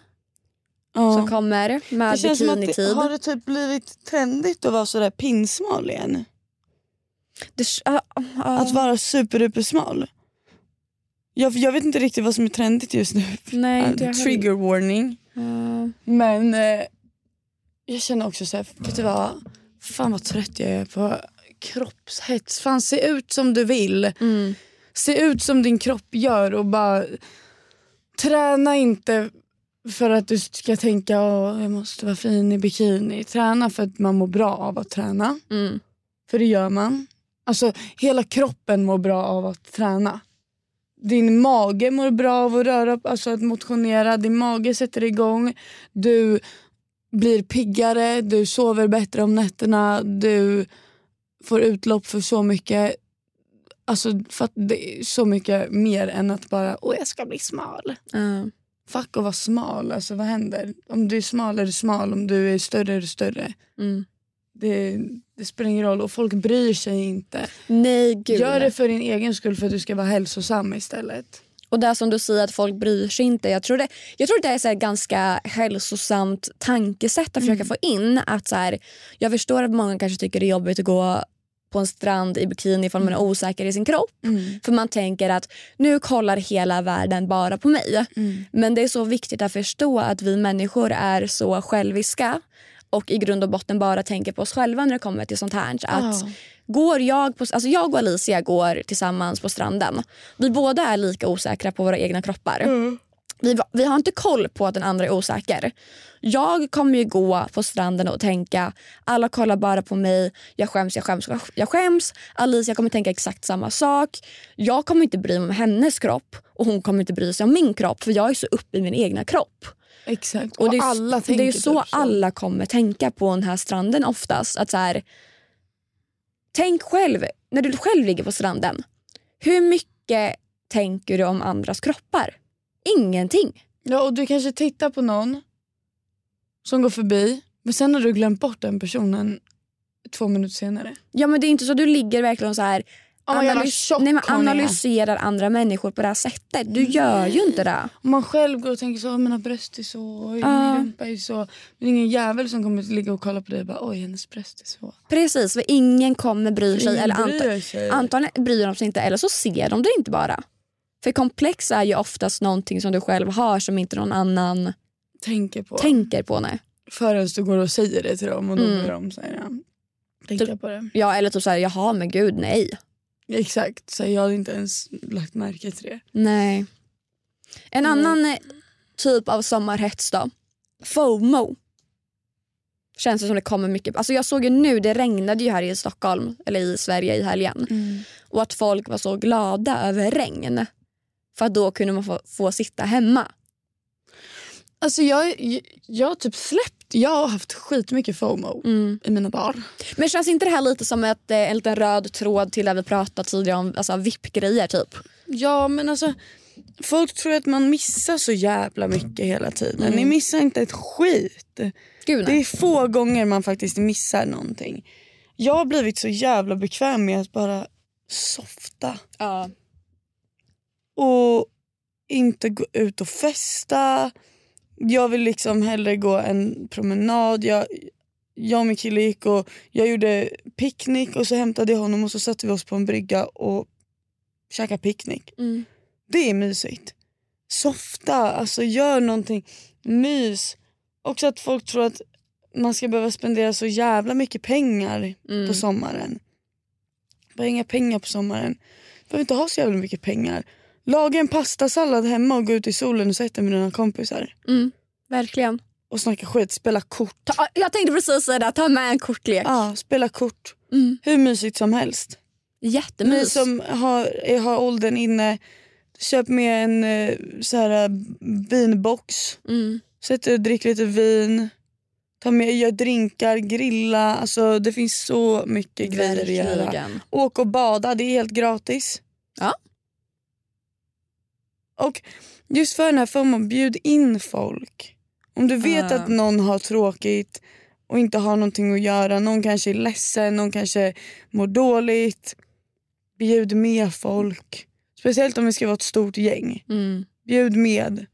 Ja. som kommer med det känns som att det, bikinitid. har det typ blivit trendigt att vara sådär pinsmal igen? Det, ja, ja. Att vara superdupersmal. Jag, jag vet inte riktigt vad som är trendigt just nu. Nej, heller. Trigger warning. Men eh, jag känner också så här, vet du vad? Fan vad trött jag är på kroppshets. Fan se ut som du vill. Mm. Se ut som din kropp gör och bara träna inte för att du ska tänka att jag måste vara fin i bikini. Träna för att man mår bra av att träna. Mm. För det gör man. Alltså hela kroppen mår bra av att träna. Din mage mår bra av att röra alltså att motionera. Din mage sätter igång. Du blir piggare, du sover bättre om nätterna. Du får utlopp för så mycket. Alltså för det är så mycket mer än att bara åh jag ska bli smal. Ja. Fuck att vara smal, alltså vad händer? Om du är smal är du smal, om du är större är du större. Mm. Det, det spelar ingen roll och folk bryr sig inte. Nej, gud. Gör det för din egen skull för att du ska vara hälsosam istället. Och det som du säger att folk bryr sig inte. Jag tror det, jag tror det är så här ganska hälsosamt tankesätt att försöka få in. att så här, Jag förstår att många kanske tycker det är jobbigt att gå på en strand i bikini ifall man är osäker i sin kropp. För man tänker att nu kollar hela världen bara på mig. Men det är så viktigt att förstå att vi människor är så själviska och i grund och botten bara tänker på oss själva när det kommer till sånt här. Att Ja. Går jag, på, alltså jag och Alicia går tillsammans på stranden. Vi båda är lika osäkra på våra egna kroppar. Vi, vi har inte koll på att den andra är osäker. Jag kommer ju gå på stranden och tänka alla kollar bara på mig, jag skäms, jag skäms, jag skäms. Alicia kommer tänka exakt samma sak. Jag kommer inte bry mig om hennes kropp och hon kommer inte bry sig om min kropp för jag är så uppe i min egna kropp. Exakt. Och det är, alla det är tänker så typ alla kommer tänka på den här stranden oftast. Att så här, tänk själv, när du själv ligger på stranden. Hur mycket tänker du om andras kroppar? Ingenting. Ja, och du kanske tittar på någon som går förbi men sen har du glömt bort den personen två minuter senare. Ja men det är inte så du ligger verkligen så här analys- nej, men analyserar andra människor på det här sättet. Du gör ju inte det. Om man själv går och tänker så, "Åh, mina bröst är så, oj, min rumpa är så. Men det är ingen jävel som kommer att ligga och kolla på dig och bara oj hennes bröst är så. Precis, för ingen kommer bry sig. Ingen eller bryr sig. Antagligen bryr de sig inte eller så ser de det inte bara. För komplex är ju oftast någonting som du själv har som inte någon annan tänker på. tänker på. Nej. Förrän du går och säger det till dem och då Mm. börjar de säga ja. tänka Typ- på det. Ja, eller typ såhär, jaha men gud nej. Exakt, så jag hade inte ens lagt märke till det. Nej. En Mm. annan eh, typ av sommarhets då. FOMO. Känns det som det kommer mycket. Alltså jag såg ju nu, det regnade ju här i Stockholm, eller i Sverige i helgen. Och att folk var så glada över regn. För att då kunde man få, få sitta hemma. Alltså jag, jag, har typ släppt, jag har haft skitmycket FOMO i mina dagar. Men känns inte det här lite som ett, eh, en liten röd tråd till det vi pratade tidigare om, alltså VIP-grejer typ? Ja men alltså folk tror att man missar så jävla mycket hela tiden. Ni missar inte ett skit. Gud Det är få gånger man faktiskt missar någonting. Jag har blivit så jävla bekväm med att bara softa. Ja. och inte gå ut och festa. Jag vill liksom hellre gå en promenad. Jag, jag och min kille gick och jag gjorde picknick och så hämtade jag honom och så satte vi oss på en brygga och käkade picknick. Mm. Det är mysigt. Softa, alltså gör någonting. Mys. Också att folk tror att man ska behöva spendera så jävla mycket pengar Mm. på sommaren. Bara inga pengar på sommaren. Du behöver inte ha så jävla mycket pengar. Laga en pastasallad hemma och gå ut i solen och sätta med dina kompisar. Mm. Verkligen. Och snacka skit, spela kort. Ta, jag tänkte precis säga det, ta med en kortlek. Ja, spela kort. Mm. Hur mysigt som helst. Ni Jättemys. som har, har åldern inne, köp med en eh, så här, eh, vinbox. Mm. Sätt dig och drick lite vin. Ta med, gör drinkar, grilla. Alltså, det finns så mycket grejer att göra. Åk och bada, det är helt gratis. Ja. Och just för den här FOMO, bjud in folk. Om du vet att någon har tråkigt och inte har någonting att göra, någon kanske är ledsen, någon kanske mår dåligt. Bjud med folk. Speciellt om vi ska vara ett stort gäng. Mm. Bjud med.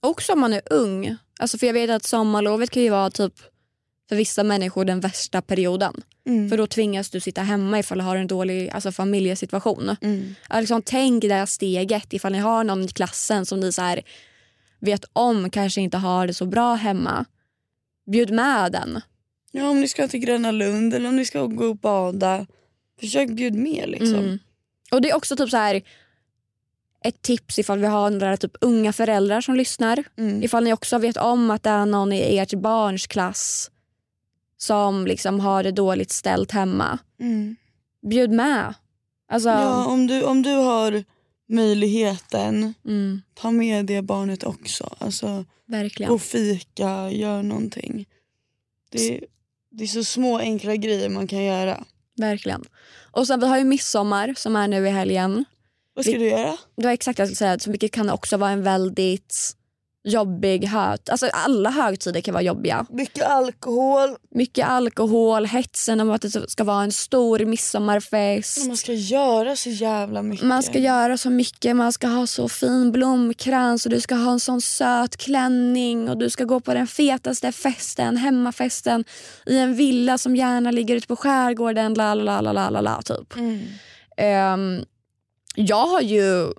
Också om man är ung. Alltså för jag vet att sommarlovet kan ju vara typ för vissa människor den värsta perioden. Mm. För då tvingas du sitta hemma ifall du har en dålig alltså, familjesituation. Mm. Liksom, tänk det här steget ifall ni har någon i klassen som ni så här, vet om kanske inte har det så bra hemma. Bjud med den. Ja, om ni ska till Gröna Lund eller om ni ska gå och bada. Försök bjud med liksom. Mm. Och det är också typ så här ett tips ifall vi har några typ unga föräldrar som lyssnar. Mm. Ifall ni också vet om att det är någon i ert barns klass som liksom har det dåligt ställt hemma. Mm. Bjud med. Alltså, Ja, om du, om du har möjligheten, mm, ta med det barnet också. Alltså, verkligen. gå och fika, gör någonting. Det, det är så små enkla grejer man kan göra. Verkligen. Och sen vi har ju midsommar som är nu i helgen. Vad ska du göra? Det var exakt vad jag skulle säga, så vilket kan också vara en väldigt jobbig hög... Alltså alla högtider kan vara jobbiga. Mycket alkohol. Mycket alkohol, hetsen om att det ska vara en stor midsommarfest. Man ska göra så jävla mycket. Man ska göra så mycket, man ska ha så fin blomkrans och du ska ha en sån söt klänning och du ska gå på den fetaste festen, hemmafesten i en villa som gärna ligger ute på skärgården, la la la la la la typ. Mm. Ehm, jag har ju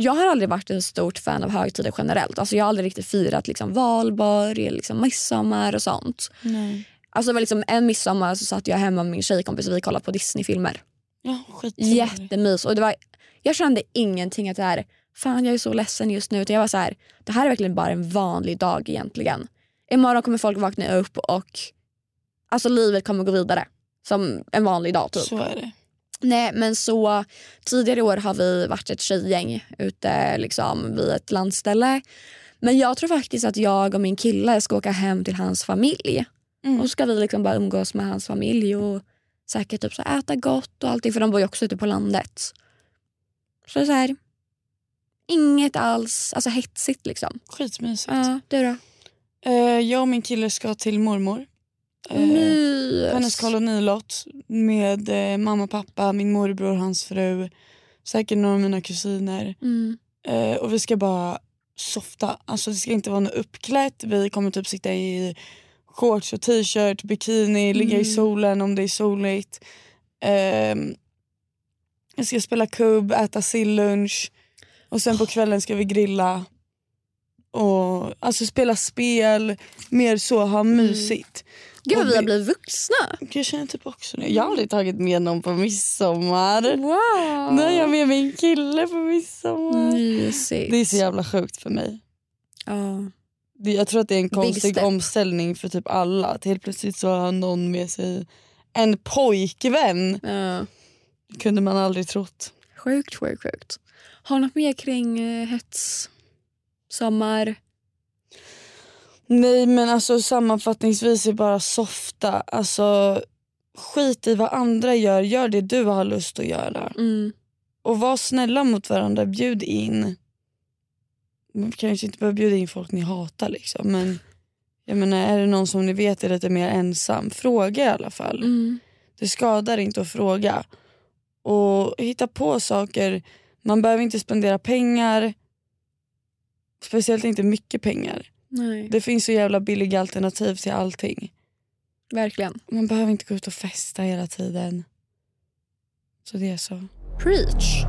jag har aldrig varit en stort fan av högtider generellt. Alltså jag har aldrig riktigt firat liksom valborg, eller liksom midsommar och sånt. Nej. Alltså det var liksom en midsommar så satt jag hemma med min tjejkompis och vi kollade på Disneyfilmer. Ja, skittrevligt. Jättemys. Och det var, jag kände ingenting att det här, fan jag är så ledsen just nu. Utan jag var så här, det här är verkligen bara en vanlig dag egentligen. Imorgon kommer folk vakna upp och alltså livet kommer gå vidare. Som en vanlig dag typ. Så är det. Nej men så tidigare år har vi varit ett tjejgäng ute liksom vid ett landställe. Men jag tror faktiskt att jag och min kille ska åka hem till hans familj. Mm. Och ska vi liksom bara umgås med hans familj och säkert typ så äta gott och allting för de bor ju också ute på landet. Så så här, inget alls alltså hetsigt liksom. Skitmysigt. Ja, du då? Eh, jag och min kille ska till mormor. Eh, hennes kolonilott med eh, mamma, pappa, min morbror, hans fru. Säkert några av mina kusiner. Mm. Eh, och vi ska bara softa. Alltså det ska inte vara något uppklätt. Vi kommer typ sitta i shorts och t-shirt, bikini, ligga i Mm. solen om det är soligt. Ehm, jag ska spela kubb, äta sillunch och sen på kvällen ska vi grilla. Och alltså spela spel, mer så, ha mysigt. Gud vad vi har blivit vuxna. Jag känner typ också det. Jag har aldrig tagit med någon på midsommar. Wow. Nu är jag med min kille på midsommar. Mysigt. Det är så jävla sjukt för mig. Ja. Det- Jag tror att det är en konstig omställning för typ alla. Att helt plötsligt så har någon med sig en pojkvän. Ja. Det kunde man aldrig trott. Sjukt, sjukt, sjukt. Har du något mer kring eh, hets? Sommar? Nej men alltså sammanfattningsvis är bara softa. Alltså skit i vad andra gör. Gör det du har lust att göra. Mm. Och var snälla mot varandra. Bjud in. Man kanske inte behöver bjuda in folk ni hatar liksom. Men jag menar är det någon som ni vet är lite mer ensam. Fråga i alla fall. Mm. Det skadar inte att fråga. Och hitta på saker. Man behöver inte spendera pengar. Speciellt inte mycket pengar. Nej, Det finns så jävla billiga alternativ till allting. verkligen. Man behöver inte gå ut och festa hela tiden. Så det är så. Preach.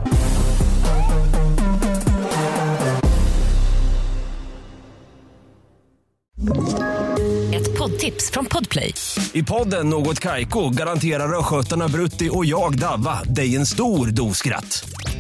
Ett poddtips från Podplay. I podden Något Kaiko garanterar östgötarna Brutti och jag, Davva, dig en stor dos skratt.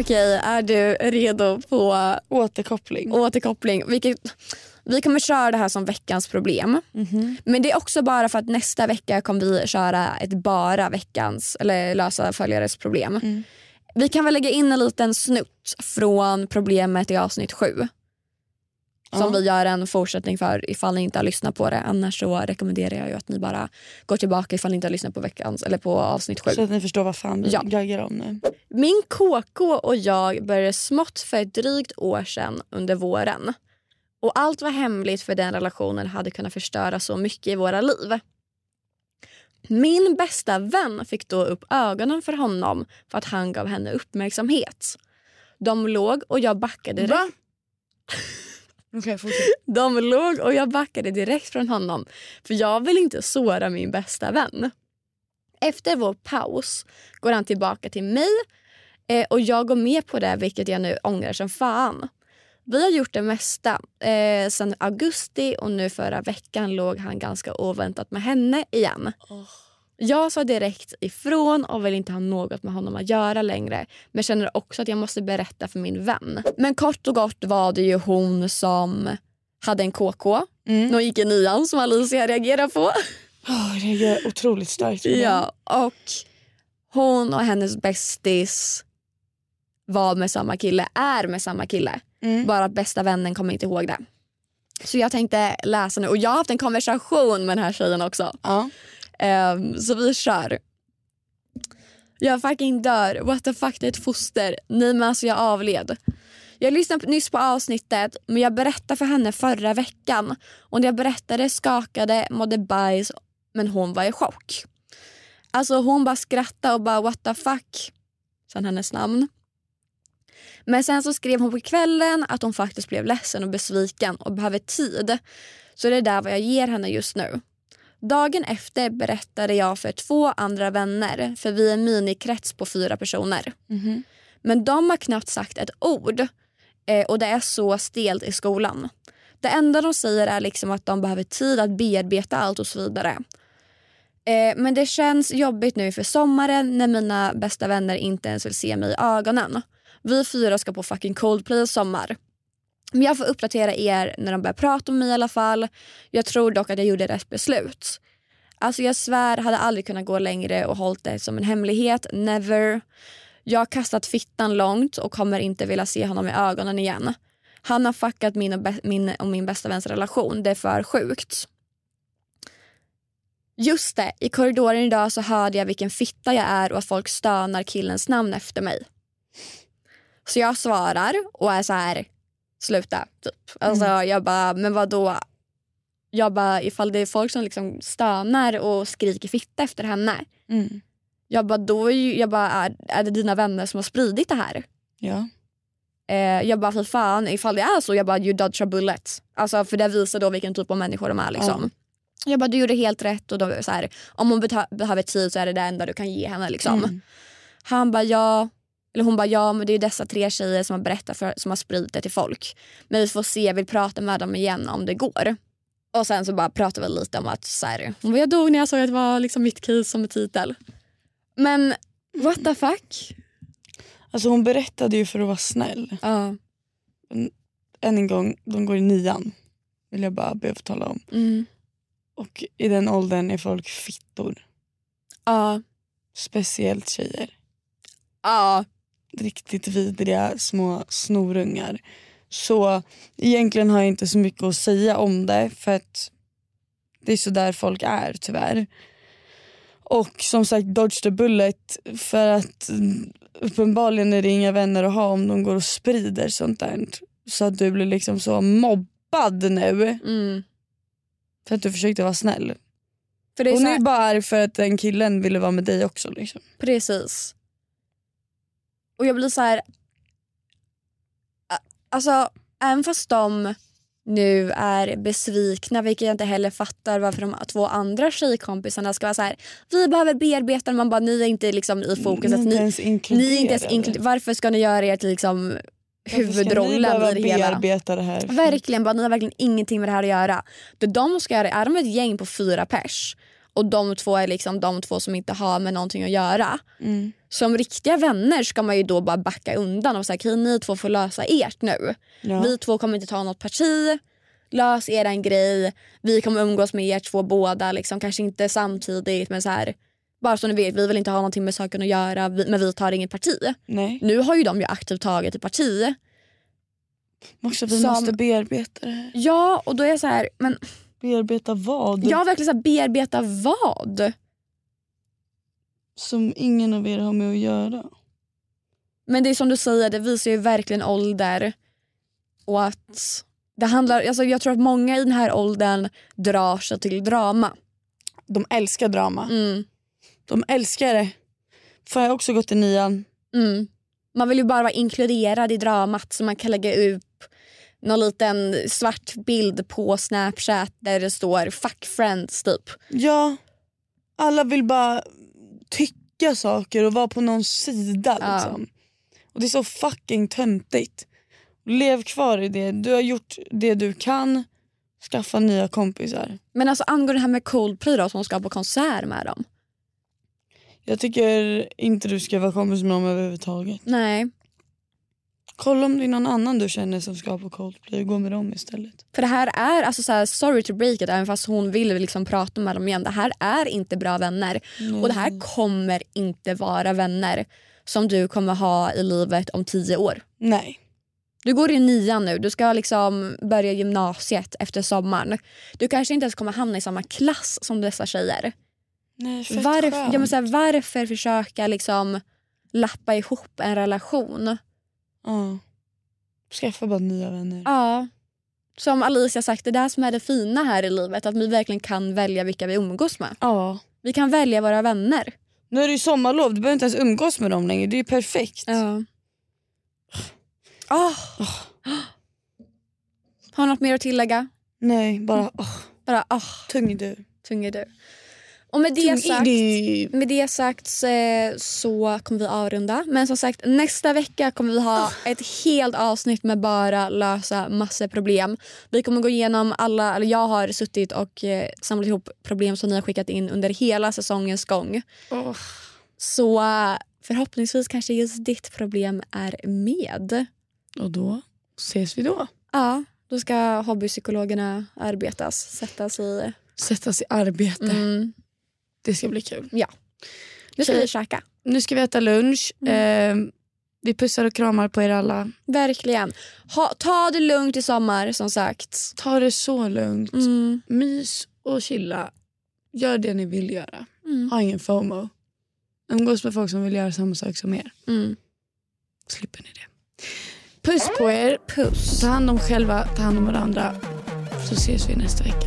Okej, är du redo på Återkoppling. återkoppling? Vilket, vi kommer köra det här som veckans problem. Men det är också bara för att nästa vecka kommer vi köra ett bara veckans eller lösa följares problem. Vi kan väl lägga in en liten snutt från problemet i avsnitt sju. Som vi gör en fortsättning för ifall ni inte har lyssnat på det. Annars så rekommenderar jag ju att ni bara går tillbaka ifall ni inte har lyssnat på veckans eller på avsnitt sju. Så att ni förstår vad fan vi Ja. gaggar om nu. Min KK och jag började smått för ett drygt år sedan under våren. Och allt var hemligt för den relationen hade kunnat förstöra så mycket i våra liv. Min bästa vän fick då upp ögonen för honom för att han gav henne uppmärksamhet. De låg och jag backade. Va? Fortsätt. De låg och jag backade direkt från honom för jag vill inte såra min bästa vän. Efter vår paus går han tillbaka till mig eh, och jag går med på det vilket jag nu ångrar som fan. Vi har gjort det mesta eh, sen augusti och nu förra veckan låg han ganska oväntat med henne igen. Jag sa direkt ifrån och vill inte ha något med honom att göra längre men känner också att jag måste berätta för min vän. Men kort och gott var det ju hon som hade en KK. Mm. Hon gick i nian som Alicia reagerar på. Oh, det är otroligt starkt. Ja, och hon och hennes bästis var med samma kille, är med samma kille. Mm. Bara att bästa vännen kommer inte ihåg det. Så jag tänkte läsa nu och jag har haft en konversation med den här tjejen också. Ja. Um, så vi kör. Jag fucking dör. What the fuck, det är ett foster. Nej men alltså jag avled. Jag lyssnade nyss på avsnittet men jag berättade för henne förra veckan. Och när jag berättade skakade, mådde bajs men hon var i chock. Alltså hon bara skrattade och bara what the fuck. Sen hennes namn. Men sen så skrev hon på kvällen att hon faktiskt blev ledsen och besviken och behöver tid. Så det är där vad jag ger henne just nu. Dagen efter berättade jag för två andra vänner för vi är en minikrets på fyra personer. Mhm. Men de har knappt sagt ett ord eh, och det är så stelt i skolan. Det enda de säger är liksom att de behöver tid att bearbeta allt och så vidare. Eh, men det känns jobbigt nu för sommaren när mina bästa vänner inte ens vill se mig i ögonen. Vi fyra ska på fucking Coldplay i sommar. Men jag får uppdatera er när de börjar prata om mig i alla fall. Jag tror dock att jag gjorde rätt beslut. Alltså jag svär, hade aldrig kunnat gå längre och hållit det som en hemlighet. Never. Jag har kastat fittan långt och kommer inte vilja se honom i ögonen igen. Han har fuckat min och, min, och min bästa väns relation. Det är för sjukt. Just det, i korridoren idag så hörde jag vilken fitta jag är och att folk stönar killens namn efter mig. Så jag svarar och är så här, sluta typ. Alltså jag bara, men vad då? Jag bara, ifall det är folk som liksom stönar och skriker fitta efter henne. Mm. Jag bara, då är, ju, jag bara är, är det dina vänner som har spridit det här? Ja. Eh, jag bara för fan ifall det är så, jag bara you dodge a bullet. Alltså för det visar då vilken typ av människor de är liksom. Jag bara du gjorde helt rätt och de, så här, om hon behöver tid så är det det enda du kan ge henne liksom. Mm. Han bara ja, eller hon bara ja men det är ju dessa tre tjejer som har berättat för, som har spridit det till folk. Men vi får se, jag vill prata med dem igen om det går. Och sen så bara pratade vi lite om att så här, hon bara, jag dog när jag såg att det var liksom mitt case som titel. Men what the fuck? Alltså hon berättade ju för att vara snäll. Ja. Än en gång, de går i nian. Vill jag bara be att få tala om. Mm. Och i den åldern är folk fittor. Ja. Speciellt tjejer. Ja. Riktigt vidriga små snorungar. Så egentligen har jag inte så mycket att säga om det för att det är så där folk är tyvärr. Och som sagt dodge the bullet för att uppenbarligen är det inga vänner att ha om de går och sprider sånt där. Så att du blir liksom så mobbad nu Mm. för att du försökte vara snäll. För det är nu här, bara arg för att den killen ville vara med dig också. Liksom. Precis. Och jag blir så här... Alltså, även fast de nu är besvikna, vilket jag inte heller fattar varför de två andra tjejkompisarna ska vara så här. Vi behöver bearbeta, man bara ni är inte liksom i fokus. Ni att inte ni, ens ni är inte ens inkluderade. Varför ska ni göra er till liksom ni huvudrollen i det hela? det här? Verkligen, bara, ni har verkligen ingenting med det här att göra. Det de ska göra, är de ett gäng på fyra pers och de två är liksom de två som inte har med någonting att göra. Mm. Som riktiga vänner ska man ju då bara backa undan och säga okej ni två får lösa ert nu. Ja. Vi två kommer inte ta något parti. Lös er grej. Vi kommer umgås med er två båda. Liksom. Kanske inte samtidigt men så här. Bara så ni vet, vi vill inte ha någonting med saken att göra men vi tar inget parti. Nej. Nu har ju de ju aktivt tagit ett parti. Också, vi Som- måste bearbeta det här. Ja och då är jag så här, men Bearbeta vad? har verkligen så här, bearbeta vad? Som ingen av er har med att göra. Men det är som du säger, det visar ju verkligen ålder. Och att det handlar, alltså jag tror att många i den här åldern drar sig till drama. De älskar drama. Mm. De älskar det. För jag har också gått i nian. Mm. Man vill ju bara vara inkluderad i dramat så man kan lägga upp någon liten svart bild på Snapchat där det står fuck friends typ. Ja, alla vill bara tycka saker och vara på någon sida. Ja. Liksom. Och Det är så fucking töntigt. Lev kvar i det. Du har gjort det du kan. Skaffa nya kompisar. Men alltså angående det här med Coldplay då som ska på konsert med dem. Jag tycker inte du ska vara kompis med dem överhuvudtaget. Nej. Kolla om det är någon annan du känner som ska på Coldplay och gå med dem istället. För det här är, alltså så här, sorry to break it, även fast hon vill liksom prata med dem igen. Det här är inte bra vänner. Och det här kommer inte vara vänner som du kommer ha i livet om tio år. Nej. Du går i nian nu, du ska liksom börja gymnasiet efter sommaren. Du kanske inte ens kommer hamna i samma klass som dessa tjejer. Nej Varför, skönt. ja, men så här, varför försöka liksom lappa ihop en relation? Ja. Skaffa bara nya vänner. Ja. Som Alicia sagt, det är det som är det fina här i livet. Att vi verkligen kan välja vilka vi umgås med. Ja. Vi kan välja våra vänner. Nu är det ju sommarlov, du behöver inte ens umgås med dem längre. Det är ju perfekt. Ja. Oh. Har du något mer att tillägga? Nej, bara åh, Bara oh, tung är du. tung du. Och med det sagt, med det sagt så kommer vi avrunda. Men som sagt nästa vecka kommer vi ha ett helt avsnitt med bara lösa massor problem. Vi kommer gå igenom alla, eller jag har suttit och eh, samlat ihop problem som ni har skickat in under hela säsongens gång. Åh. Så förhoppningsvis kanske just ditt problem är med. Och då ses vi då. Ja, då ska hobbypsykologerna arbetas, sättas i... Sättas i arbete. Mm. Det ska bli kul. Ja. Nu ska Okej. vi käka. Nu ska vi äta lunch. Eh, vi pussar och kramar på er alla. Verkligen. Ha, ta det lugnt i sommar som sagt. Ta det så lugnt. Mm. Mys och chilla. Gör det ni vill göra. Mm. Ha ingen FOMO. Umgås med folk som vill göra samma sak som er. Mm. Slipper ni det. Puss på er. Puss. Ta hand om själva, ta hand om varandra. Så ses vi nästa vecka.